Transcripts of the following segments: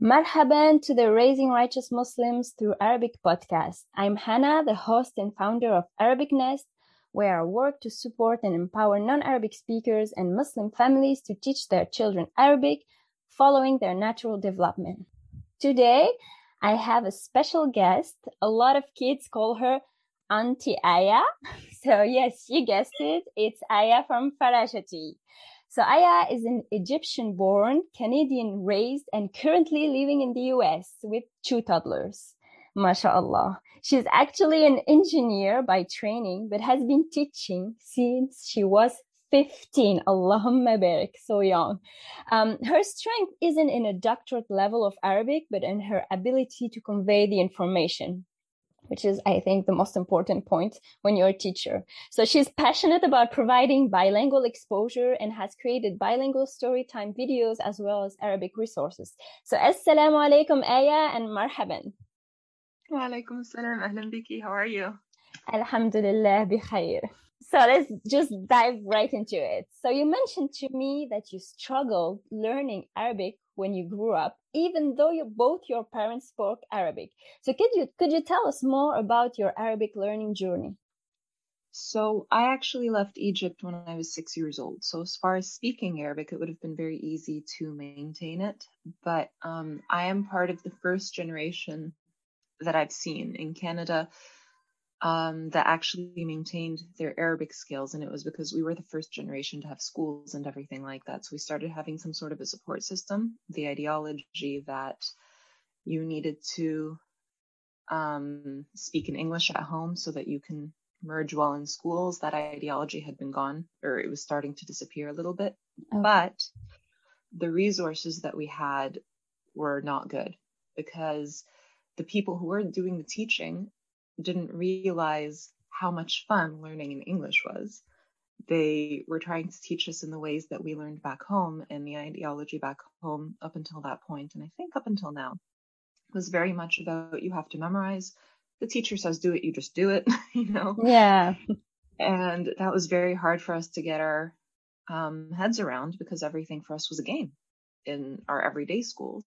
Marhaban to the Raising Righteous Muslims through Arabic podcast. I'm Hannah, the host and founder of Arabic Nest, where I work to support and empower non-Arabic speakers and Muslim families to teach their children Arabic following their natural development. Today, I have a special guest. A lot of kids call her Auntie Aya. So yes, you guessed it. It's Aya from Farashati. So Aya is an Egyptian born, Canadian raised, and currently living in the US with two toddlers. MashaAllah. She's actually an engineer by training, but has been teaching since she was 15. Allahumma barik, so young. Um, her strength isn't in a doctorate level of Arabic, but in her ability to convey the information which is, I think, the most important point when you're a teacher. So she's passionate about providing bilingual exposure and has created bilingual storytime videos as well as Arabic resources. So assalamu alaikum, Aya, and marhaban. Wa alaikum assalam, ahlan biki. How are you? Alhamdulillah, bikhair. So let's just dive right into it. So you mentioned to me that you struggled learning Arabic when you grew up, even though you, both your parents spoke Arabic. So could you could you tell us more about your Arabic learning journey? So I actually left Egypt when I was six years old. So as far as speaking Arabic, it would have been very easy to maintain it. But um, I am part of the first generation that I've seen in Canada um, that actually maintained their Arabic skills. And it was because we were the first generation to have schools and everything like that. So we started having some sort of a support system. The ideology that you needed to um, speak in English at home so that you can merge well in schools, that ideology had been gone or it was starting to disappear a little bit. Okay. But the resources that we had were not good because the people who were doing the teaching didn't realize how much fun learning in English was. They were trying to teach us in the ways that we learned back home and the ideology back home up until that point, and I think up until now, was very much about you have to memorize. The teacher says do it, you just do it, you know? Yeah. And that was very hard for us to get our um, heads around because everything for us was a game in our everyday schools.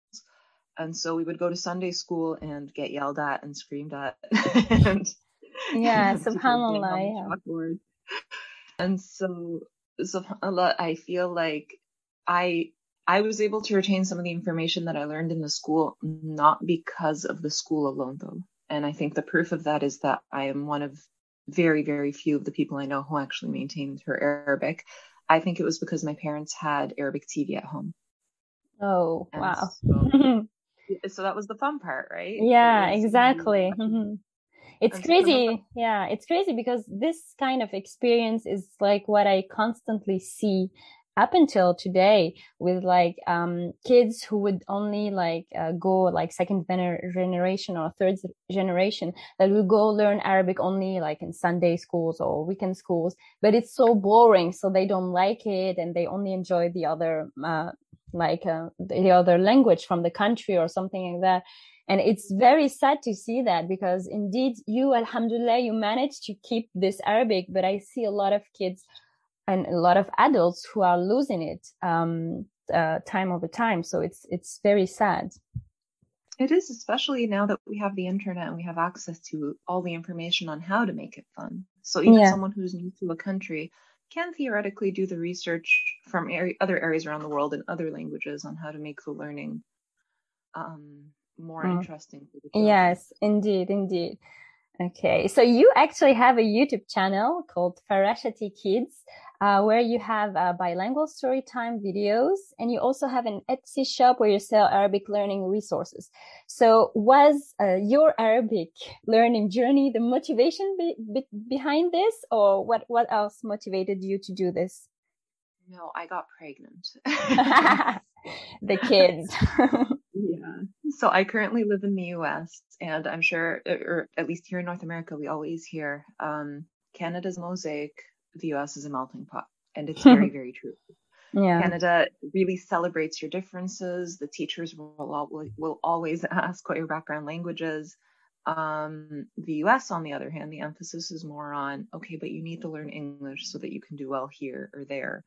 And so we would go to Sunday school and get yelled at and screamed at. and, yeah, subhanAllah. Yeah. And so, subhanAllah, I feel like I I was able to retain some of the information that I learned in the school, not because of the school alone, though. And I think the proof of that is that I am one of very, very few of the people I know who actually maintained her Arabic. I think it was because my parents had Arabic TV at home. Oh, and wow. So, so that was the fun part, right? Yeah, exactly. Mm-hmm. It's crazy. Yeah, it's crazy because this kind of experience is like what I constantly see up until today with like um kids who would only like uh, go like second generation or third generation that will go learn arabic only like in sunday schools or weekend schools but it's so boring so they don't like it and they only enjoy the other uh, like uh, the other language from the country or something like that. And it's very sad to see that because indeed you alhamdulillah you managed to keep this arabic but i see a lot of kids and a lot of adults who are losing it um, uh, time over time. So it's it's very sad. It is especially now that we have the internet and we have access to all the information on how to make it fun. So even yeah. someone who's new to a country can theoretically do the research from other areas around the world in other languages on how to make the learning um, more mm. interesting. yes, indeed, indeed. Okay, so you actually have a YouTube channel called Farashati Kids, uh, where you have uh, bilingual storytime videos, and you also have an Etsy shop where you sell Arabic learning resources. So, was uh, your Arabic learning journey the motivation be- be- behind this, or what? What else motivated you to do this? No, I got pregnant. the kids. yeah. So I currently live in the US and I'm sure, or at least here in North America, we always hear um, Canada's mosaic, the US is a melting pot. And it's very, very true. Yeah. Canada really celebrates your differences. The teachers will, will always ask what your background language is. Um, the US, on the other hand, the emphasis is more on, okay, but you need to learn English so that you can do well here or there.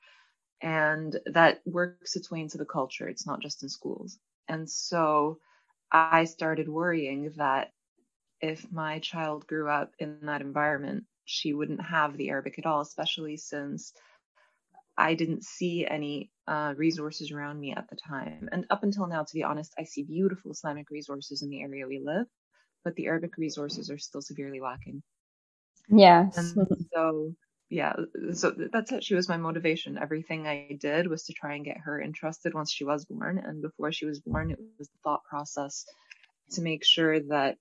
And that works its way into the culture. It's not just in schools. And so I started worrying that if my child grew up in that environment, she wouldn't have the Arabic at all, especially since I didn't see any uh, resources around me at the time. And up until now, to be honest, I see beautiful Islamic resources in the area we live, but the Arabic resources are still severely lacking. Yes. And so, yeah, uh, so that's it. She was my motivation. Everything I did was to try and get her interested once she was born. And before she was born, it was the thought process to make sure that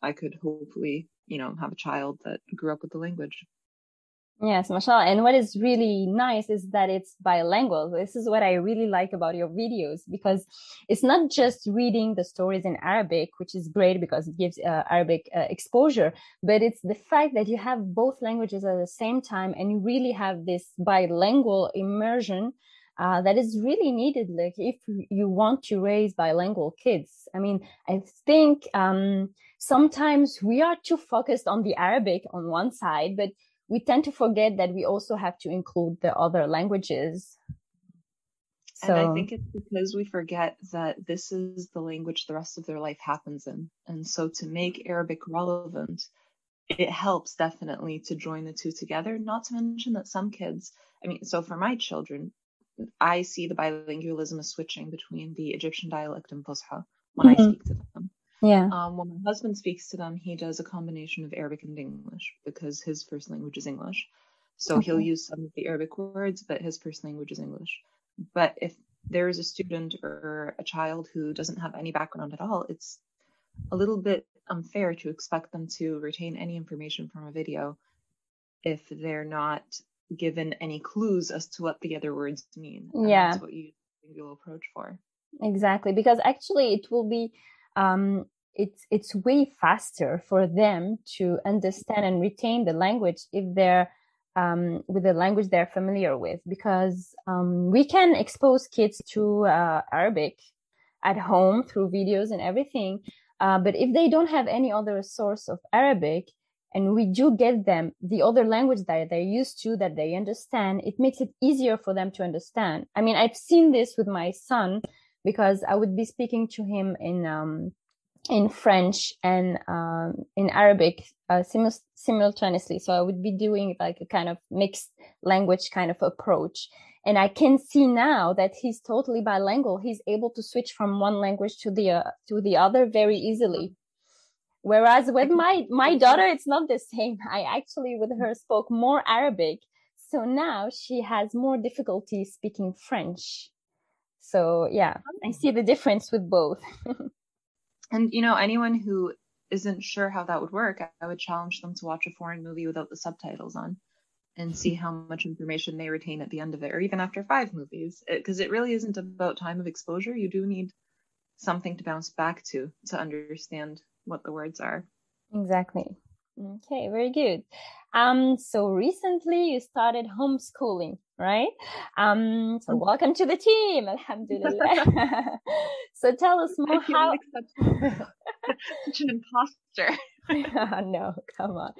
I could hopefully, you know, have a child that grew up with the language. Yes, mashallah. And what is really nice is that it's bilingual. This is what I really like about your videos because it's not just reading the stories in Arabic, which is great because it gives uh, Arabic uh, exposure, but it's the fact that you have both languages at the same time and you really have this bilingual immersion uh, that is really needed. Like if you want to raise bilingual kids, I mean, I think um, sometimes we are too focused on the Arabic on one side, but we tend to forget that we also have to include the other languages. So, and I think it's because we forget that this is the language the rest of their life happens in. And so to make Arabic relevant, it helps definitely to join the two together. Not to mention that some kids, I mean, so for my children, I see the bilingualism as switching between the Egyptian dialect and Fusha when mm-hmm. I speak to them. Yeah. Um, when my husband speaks to them, he does a combination of Arabic and English because his first language is English. So okay. he'll use some of the Arabic words, but his first language is English. But if there is a student or a child who doesn't have any background at all, it's a little bit unfair to expect them to retain any information from a video if they're not given any clues as to what the other words mean. Yeah. That's what you will approach for. Exactly. Because actually it will be um, it's it's way faster for them to understand and retain the language if they're um, with the language they're familiar with because um, we can expose kids to uh, Arabic at home through videos and everything. Uh, but if they don't have any other source of Arabic and we do get them the other language that they're used to that they understand, it makes it easier for them to understand. I mean, I've seen this with my son because I would be speaking to him in um, in French and um, in Arabic uh, sim- simultaneously. So I would be doing like a kind of mixed language kind of approach. And I can see now that he's totally bilingual. He's able to switch from one language to the uh, to the other very easily. Whereas with my my daughter, it's not the same. I actually with her spoke more Arabic, so now she has more difficulty speaking French. So yeah, I see the difference with both. And you know, anyone who isn't sure how that would work, I would challenge them to watch a foreign movie without the subtitles on and see how much information they retain at the end of it, or even after five movies. Because it, it, really isn't about time of exposure. You do need something to bounce back to to understand what the words are. Exactly. Okay, very good. Um, so recently you started homeschooling, right? Um, so mm-hmm. welcome to the team, Alhamdulillah. so tell us more how. Like such an imposter. no, come on.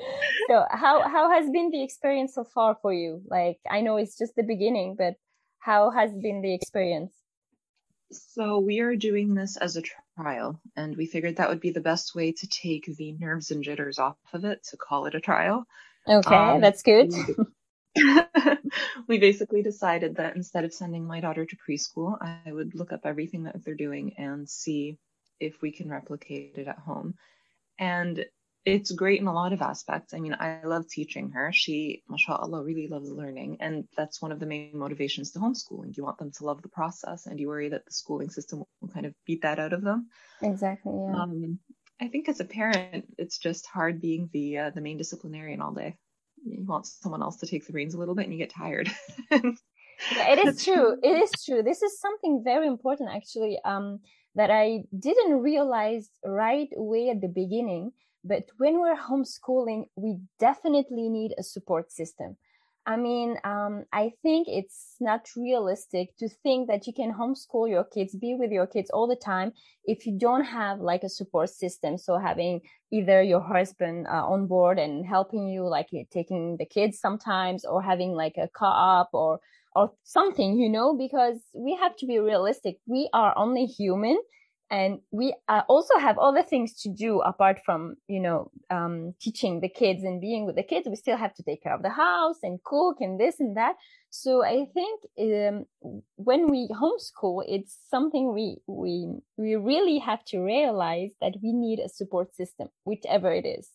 So how how has been the experience so far for you? Like I know it's just the beginning, but how has been the experience? So we are doing this as a trial, and we figured that would be the best way to take the nerves and jitters off of it to call it a trial. Okay, um, that's good. we basically decided that instead of sending my daughter to preschool, I would look up everything that they're doing and see if we can replicate it at home. And it's great in a lot of aspects. I mean, I love teaching her. She, mashallah, really loves learning. And that's one of the main motivations to homeschooling. You want them to love the process and you worry that the schooling system will kind of beat that out of them. Exactly. Yeah. Um, I think as a parent, it's just hard being the uh, the main disciplinarian all day. You want someone else to take the reins a little bit and you get tired. yeah, it is true. It is true. This is something very important actually um, that I didn't realize right away at the beginning but when we're homeschooling, we definitely need a support system. I mean, um, I think it's not realistic to think that you can homeschool your kids, be with your kids all the time if you don't have like a support system. So having either your husband uh, on board and helping you, like taking the kids sometimes, or having like a co-op or or something, you know, because we have to be realistic. We are only human and we uh, also have other things to do apart from you know um, teaching the kids and being with the kids. We still have to take care of the house and cook and this and that. So i think um, when we homeschool it's something we we we really have to realize that we need a support system whichever it is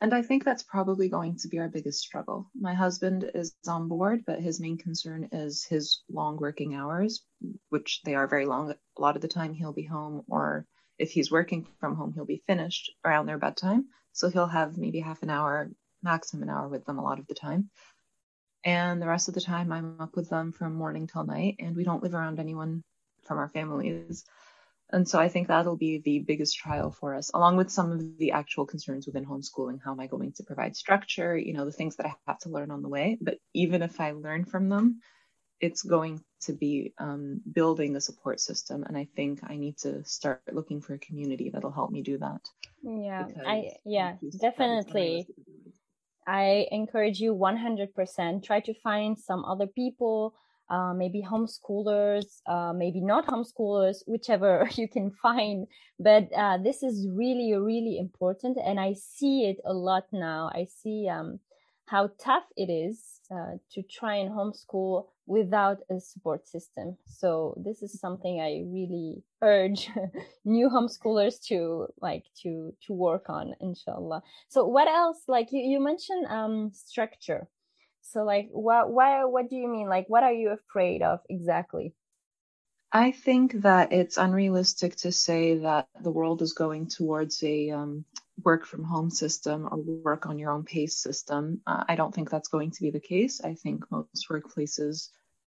and I think that's probably going to be our biggest struggle. My husband is on board, but his main concern is his long working hours, which they are very long. A lot of the time he'll be home, or if he's working from home, he'll be finished around their bedtime. So he'll have maybe half an hour, maximum an hour with them a lot of the time. And the rest of the time, I'm up with them from morning till night, and we don't live around anyone from our families. And so I think that'll be the biggest trial for us, along with some of the actual concerns within homeschooling. How am I going to provide structure? You know, the things that I have to learn on the way. But even if I learn from them, it's going to be um, building a support system. And I think I need to start looking for a community that'll help me do that. Yeah, I, yeah, definitely. I encourage you 100%. Try to find some other people uh, maybe homeschoolers, uh, maybe not homeschoolers, whichever you can find. But uh, this is really, really important. And I see it a lot now. I see um, how tough it is uh, to try and homeschool without a support system. So this is something I really urge new homeschoolers to like to to work on, inshallah. So what else? Like you, you mentioned um, structure so like what why what do you mean? Like what are you afraid of exactly? I think that it's unrealistic to say that the world is going towards a um, work from home system or work on your own pace system. Uh, I don't think that's going to be the case. I think most workplaces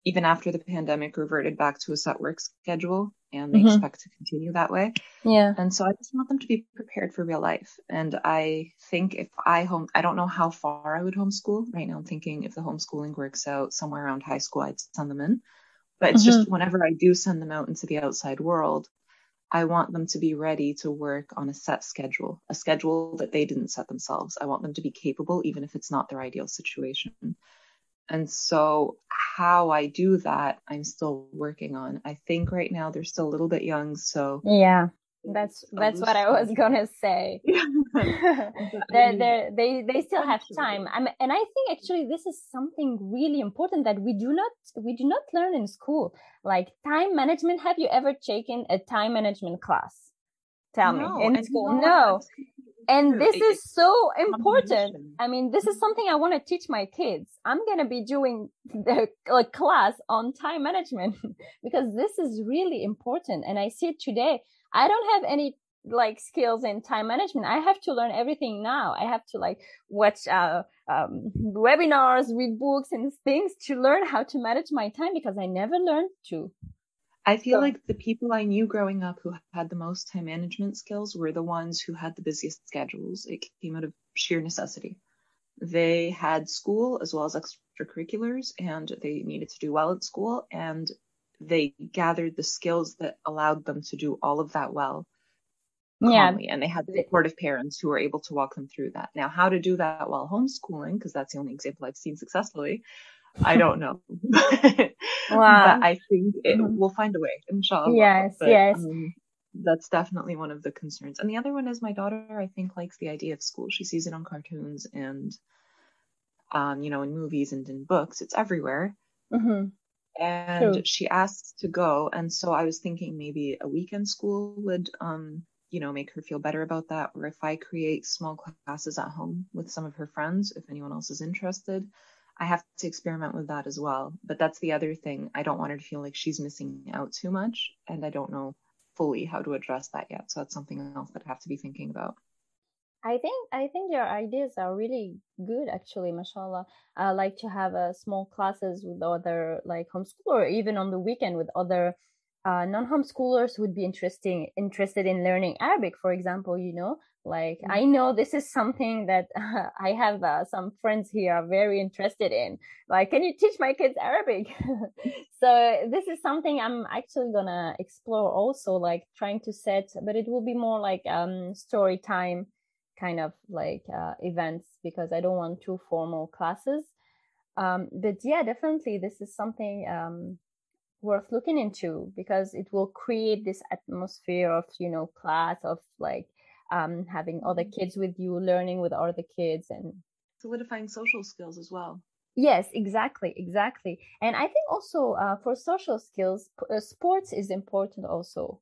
even after the pandemic reverted back to a set work schedule and they mm-hmm. expect to continue that way. Yeah. And so I just want them to be prepared for real life. And I think if I home, I don't know how far I would homeschool. Right now, I'm thinking if the homeschooling works out somewhere around high school, I'd send them in. But it's mm-hmm. just whenever I do send them out into the outside world, I want them to be ready to work on a set schedule, a schedule that they didn't set themselves. I want them to be capable, even if it's not their ideal situation. And so how I do that, I'm still working on. I think right now they're still a little bit young, so yeah, that's that's what I was gonna say. they're, they're, they they still have time. I'm, and I think actually this is something really important that we do not we do not learn in school, like time management. Have you ever taken a time management class? Tell no, me in school. No, and this is so important. i mean this is something i want to teach my kids. I'm going to be doing the a class on time management because this is really important. And i see it today. I don't have any like skills in time management. I have to learn everything now. I have to like watch uh, um, webinars read books and things to learn how to manage my time because i never learned to I feel so, like the people I knew growing up who had the most time management skills were the ones who had the busiest schedules. It came out of sheer necessity. They had school as well as extracurriculars and they needed to do well at school and they gathered the skills that allowed them to do all of that well calmly yeah. and they had the supportive parents who were able to walk them through that. Now, how to do that while homeschooling, because that's the only example I've seen successfully, I don't know. wow. But I think it mm-hmm. will find a way, inshallah. Yes, but, yes. Um, that's definitely one of the concerns. And the other one is my daughter, I think, likes the idea of school. She sees it on cartoons and, um, you know, in movies and in books. It's everywhere. Mm-hmm. And True. she asks to go. And so I was thinking maybe a weekend school would, um, you know, make her feel better about that. Or if I create small classes at home with some of her friends, if anyone else is interested, I have to experiment with that as well. But that's the other thing. I don't want her to feel like she's missing out too much. And I don't know fully how to address that yet. So that's something else that I have to be thinking about. I think I think your ideas are really good actually, mashallah. I like to have uh, small classes with other like homeschool or even on the weekend with other uh, non-homeschoolers would be interesting interested in learning Arabic, for example, you know, like mm-hmm. I know this is something that uh, I have uh, some friends here are very interested in. Like, can you teach my kids Arabic? so this is something I'm actually gonna explore also, like trying to set, but it will be more like um story time kind of like uh, events because I don't want too formal classes. Um, but yeah, definitely this is something um worth looking into because it will create this atmosphere of you know class of like um, having other mm-hmm. kids with you learning with other kids and solidifying social skills as well. Yes exactly exactly. And i think also uh, for social skills uh, sports is important also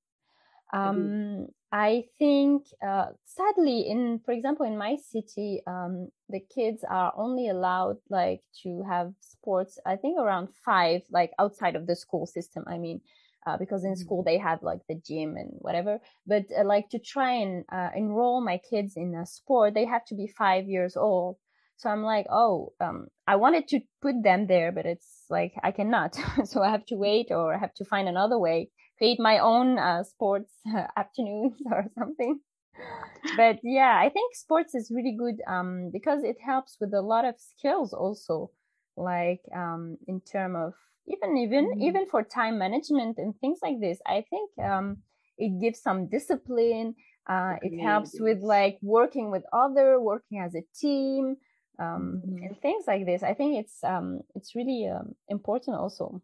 um, I think, uh, sadly, in for example, in my city, um, the kids are only allowed like to have sports. I think around five, like outside of the school system. I mean, uh, because in school mm-hmm. they have like the gym and whatever. But uh, like to try and uh, enroll my kids in a sport, they have to be five years old. So I'm like, oh, um, I wanted to put them there, but it's like I cannot. so I have to wait or I have to find another way create my own uh, sports afternoons or something. But yeah, I think sports is really good um, because it helps with a lot of skills also, like um, in term of even even mm-hmm. even for time management and things like this. I think um, it gives some discipline. Uh, it helps with like working with other, working as a team, um, mm-hmm. and things like this. I think it's um, it's really um, important also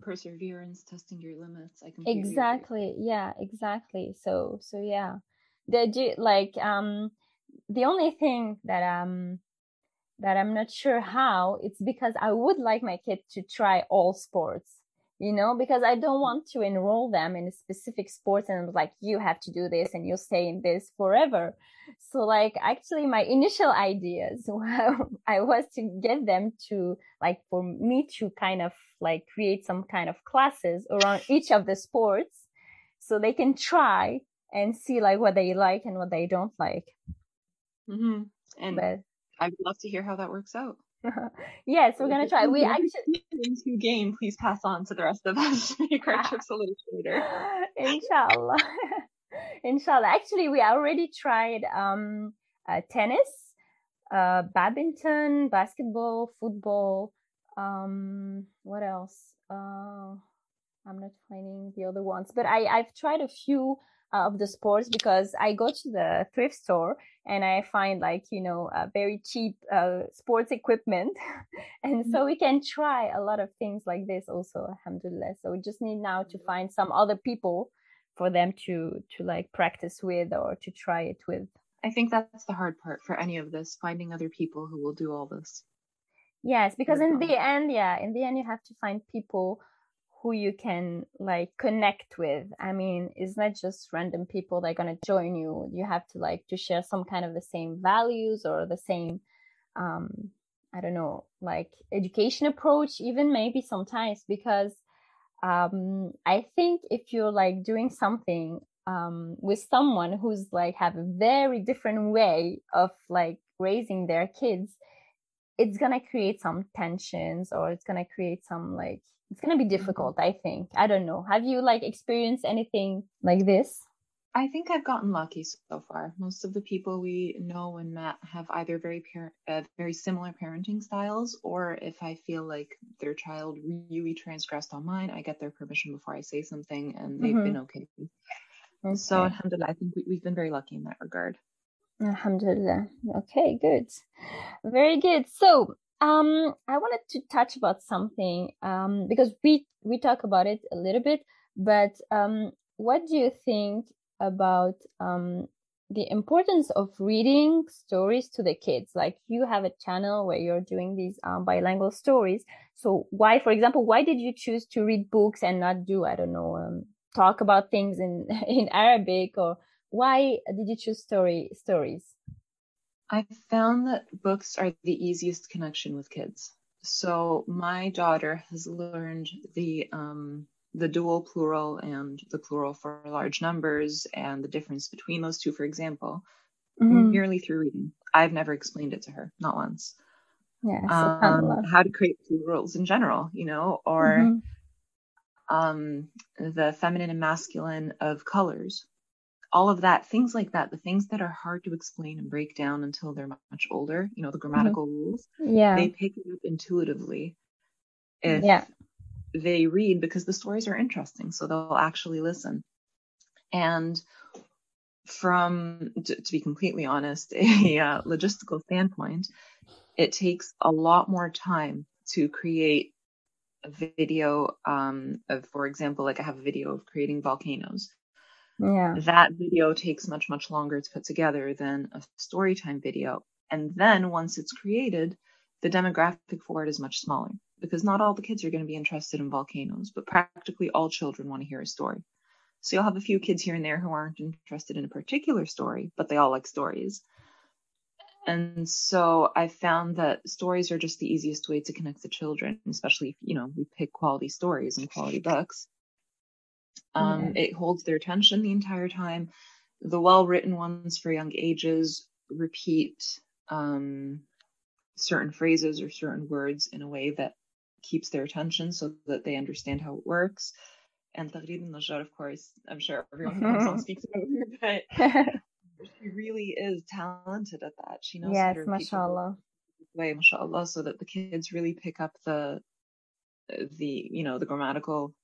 perseverance testing your limits i can exactly. Agree. yeah exactly. So so yeah. The like um the only thing that um that i'm not sure how it's because i would like my kid to try all sports you know, because I don't want to enroll them in a specific sports and like, you have to do this and you'll stay in this forever. So like, actually my initial ideas, I was to get them to like, for me to kind of like create some kind of classes around each of the sports so they can try and see like what they like and what they don't like. Mm-hmm. And but, I'd love to hear how that works out. yes, we're gonna try. We actually into game. Please pass on to the rest of us. Make our trips a little shorter. Inshallah. Inshallah. Actually, we already tried um, uh, tennis, uh, badminton, basketball, football. Um, what else? Uh, I'm not finding the other ones, but I I've tried a few of the sports because I go to the thrift store and I find like, you know, uh, very cheap uh, sports equipment. and so we can try a lot of things like this also, alhamdulillah. So we just need now to find some other people for them to, to like practice with or to try it with. I think that's the hard part for any of this, finding other people who will do all this. Yes, because in the end, yeah, in the end, you have to find people who you can like connect with. I mean, it's not just random people that are going to join you. You have to like to share some kind of the same values or the same, um, I don't know, like education approach, even maybe sometimes because, um, I think if you're like doing something, um, with someone who's like have a very different way of like raising their kids, it's going to create some tensions or it's going to create some like it's going to be difficult i think i don't know have you like experienced anything like this i think i've gotten lucky so far most of the people we know and met have either very par- uh, very similar parenting styles or if i feel like their child really transgressed on mine i get their permission before i say something and they've mm-hmm. been okay. okay so alhamdulillah i think we, we've been very lucky in that regard Alhamdulillah. Okay, good. Very good. So, um, I wanted to touch about something, um, because we, we talk about it a little bit, but, um, what do you think about, um, the importance of reading stories to the kids? Like you have a channel where you're doing these, um, bilingual stories. So why, for example, why did you choose to read books and not do, I don't know, um, talk about things in, in Arabic or why did you choose story stories? I found that books are the easiest connection with kids. So my daughter has learned the um, the dual plural and the plural for large numbers and the difference between those two, for example, mm-hmm. merely through reading. I've never explained it to her, not once. Yes, um, how to create plurals in general, you know, or mm-hmm. um, the feminine and masculine of colors all of that, things like that, the things that are hard to explain and break down until they're much older, you know, the grammatical mm-hmm. rules, yeah, they pick it up intuitively if yeah. they read because the stories are interesting, so they'll actually listen. And from, to, to be completely honest, a uh, logistical standpoint, it takes a lot more time to create a video um, of, for example, like I have a video of creating volcanoes. Yeah. That video takes much, much longer to put together than a story time video. And then once it's created, the demographic for it is much smaller because not all the kids are going to be interested in volcanoes, but practically all children want to hear a story. So you'll have a few kids here and there who aren't interested in a particular story, but they all like stories. And so I found that stories are just the easiest way to connect the children, especially if, you know, we pick quality stories and quality books. Um. It holds their attention the entire time. The well written ones for young ages repeat um, certain phrases or certain words in a way that keeps their attention so that they understand how it works. And Taghreed Najjar, of course, I'm sure everyone knows speaks about her, but she really is talented at that. She knows yes, how to mashallah. way, mashallah, so that the kids really pick up the the you know the grammatical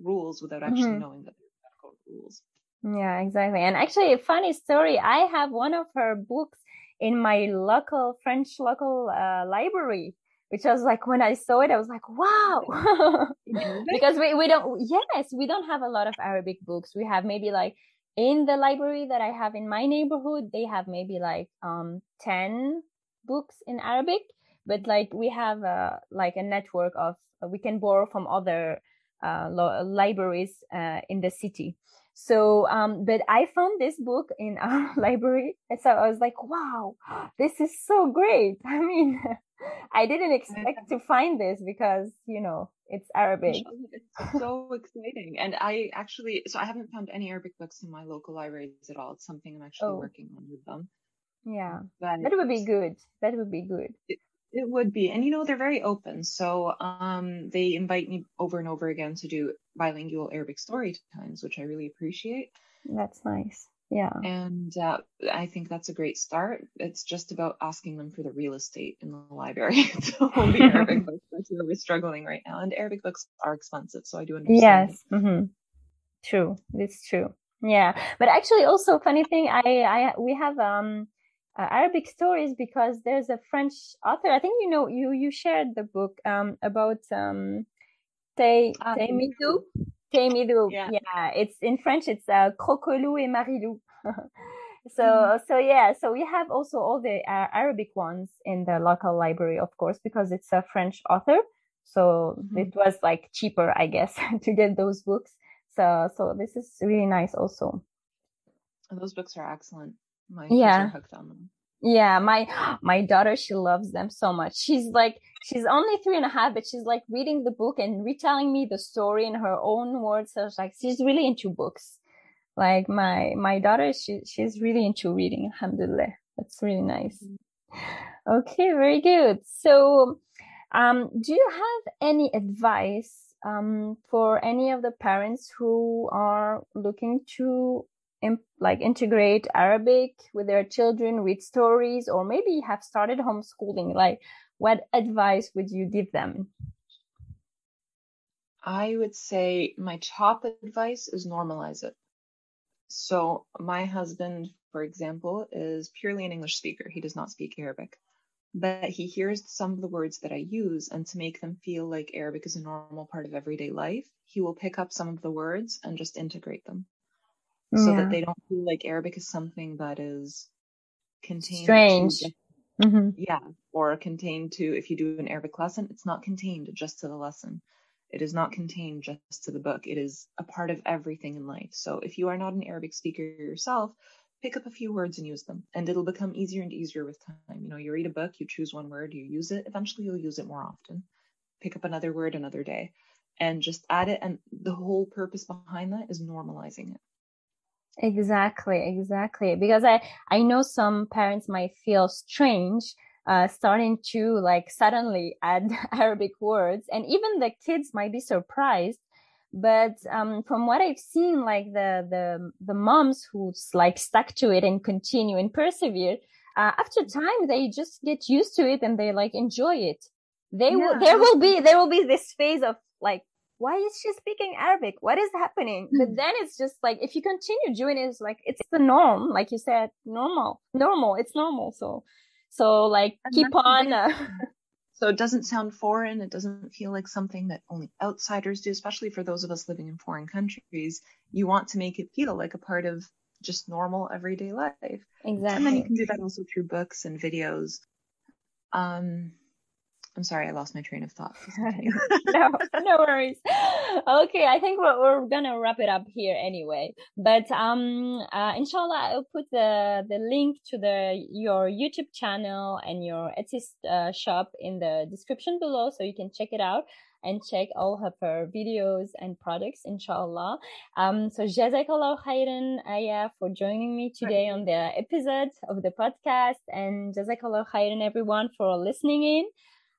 rules without actually mm-hmm. knowing that they're grammatical rules. Yeah, exactly. And actually, a funny story. I have one of her books in my local French local uh, library, which was like when I saw it, I was like, wow, because we, we don't, yes, we don't have a lot of Arabic books. We have maybe like in the library that I have in my neighborhood, they have maybe like, um, 10 books in Arabic, but like we have a, like a network of, uh, we can borrow from other, uh, libraries, uh, in the city. So, um, but I found this book in our library. And so I was like, wow, this is so great. I mean, I didn't expect to find this because, you know, it's Arabic. It's so exciting. And I actually, so I haven't found any Arabic books in my local libraries at all. It's something I'm actually oh. working on with them. Yeah. But that would be good. That would be good. It, it would be. And you know, they're very open. So um, they invite me over and over again to do bilingual Arabic story times, which I really appreciate. That's nice. Yeah. And uh, I think that's a great start. It's just about asking them for the real estate in the library to hold the Arabic books. That's where we're struggling right now. And Arabic books are expensive, so I do understand. Yes. Mm-hmm. True. It's true. Yeah. But actually, also funny thing, I, I, we have um uh, Arabic stories because there's a French author. I think you know you you shared the book um about um Te ah, Teimidou. Teimidou. Yeah. yeah, it's in French. It's uh, Crocolou et Marilou. so mm. so yeah, so we have also all the uh, Arabic ones in the local library, of course, because it's a French author. So mm-hmm. it was like cheaper, I guess, to get those books. So so this is really nice also. Those books are excellent. My yeah. hooked on them. Yeah, my my daughter, she loves them so much. She's like, she's only three and a half, but she's like reading the book and retelling me the story in her own words. So it's like, she's really into books. Like my my daughter, she she's really into reading. Alhamdulillah, that's really nice. Mm-hmm. Okay, very good. So, um, do you have any advice um, for any of the parents who are looking to like integrate Arabic with their children, read stories, or maybe have started homeschooling? Like, what advice would you give them? I would say my top advice is normalize it. So, my husband, for example, is purely an English speaker. He does not speak Arabic, but he hears some of the words that I use, and to make them feel like Arabic is a normal part of everyday life, he will pick up some of the words and just integrate them so yeah. that they don't feel like Arabic is something that is contained. Strange. To, mm-hmm. Yeah, or contained to, if you do an Arabic lesson, it's not contained just to the lesson. It is not contained just to the book. It is a part of everything in life. So if you are not an Arabic speaker yourself, pick up a few words and use them. And it'll become easier and easier with time. You know, you read a book, you choose one word, you use it. Eventually you'll use it more often. Pick up another word another day and just add it. And the whole purpose behind that is normalizing it. Exactly, exactly. Because I, I know some parents might feel strange, uh, starting to like suddenly add Arabic words and even the kids might be surprised. But, um, from what I've seen, like the, the, the moms who's like stuck to it and continue and persevere, uh, after time, they just get used to it and they like enjoy it. They yeah. will, there will be, there will be this phase of like why is she speaking Arabic? What is happening? But hmm. then it's just like, if you continue doing it, it's like, it's the norm. Like you said, normal, normal. It's normal. So, so like keep on. Uh, So it doesn't sound foreign. It doesn't feel like something that only outsiders do, especially for those of us living in foreign countries. You want to make it feel like a part of just normal everyday life. Exactly. And then you can do that also through books and videos. Um, I'm sorry, I lost my train of thought. no, no worries. Okay, I think we're, we're gonna wrap it up here anyway. But um, uh, inshallah, I'll put the the link to the your YouTube channel and your Etsy uh, shop in the description below, so you can check it out and check all of her videos and products, inshallah. Um, so jazakallah khairan, Aya, for joining me today on the episode of the podcast, and jazakallah khairan everyone for listening in.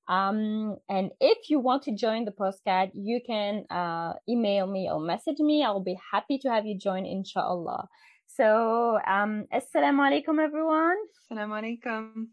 Um, and if you want to join the postcard, you can uh, email me or message me. I'll be happy to have you join, inshallah. So, um, assalamu alaikum, everyone. Assalamu alaikum.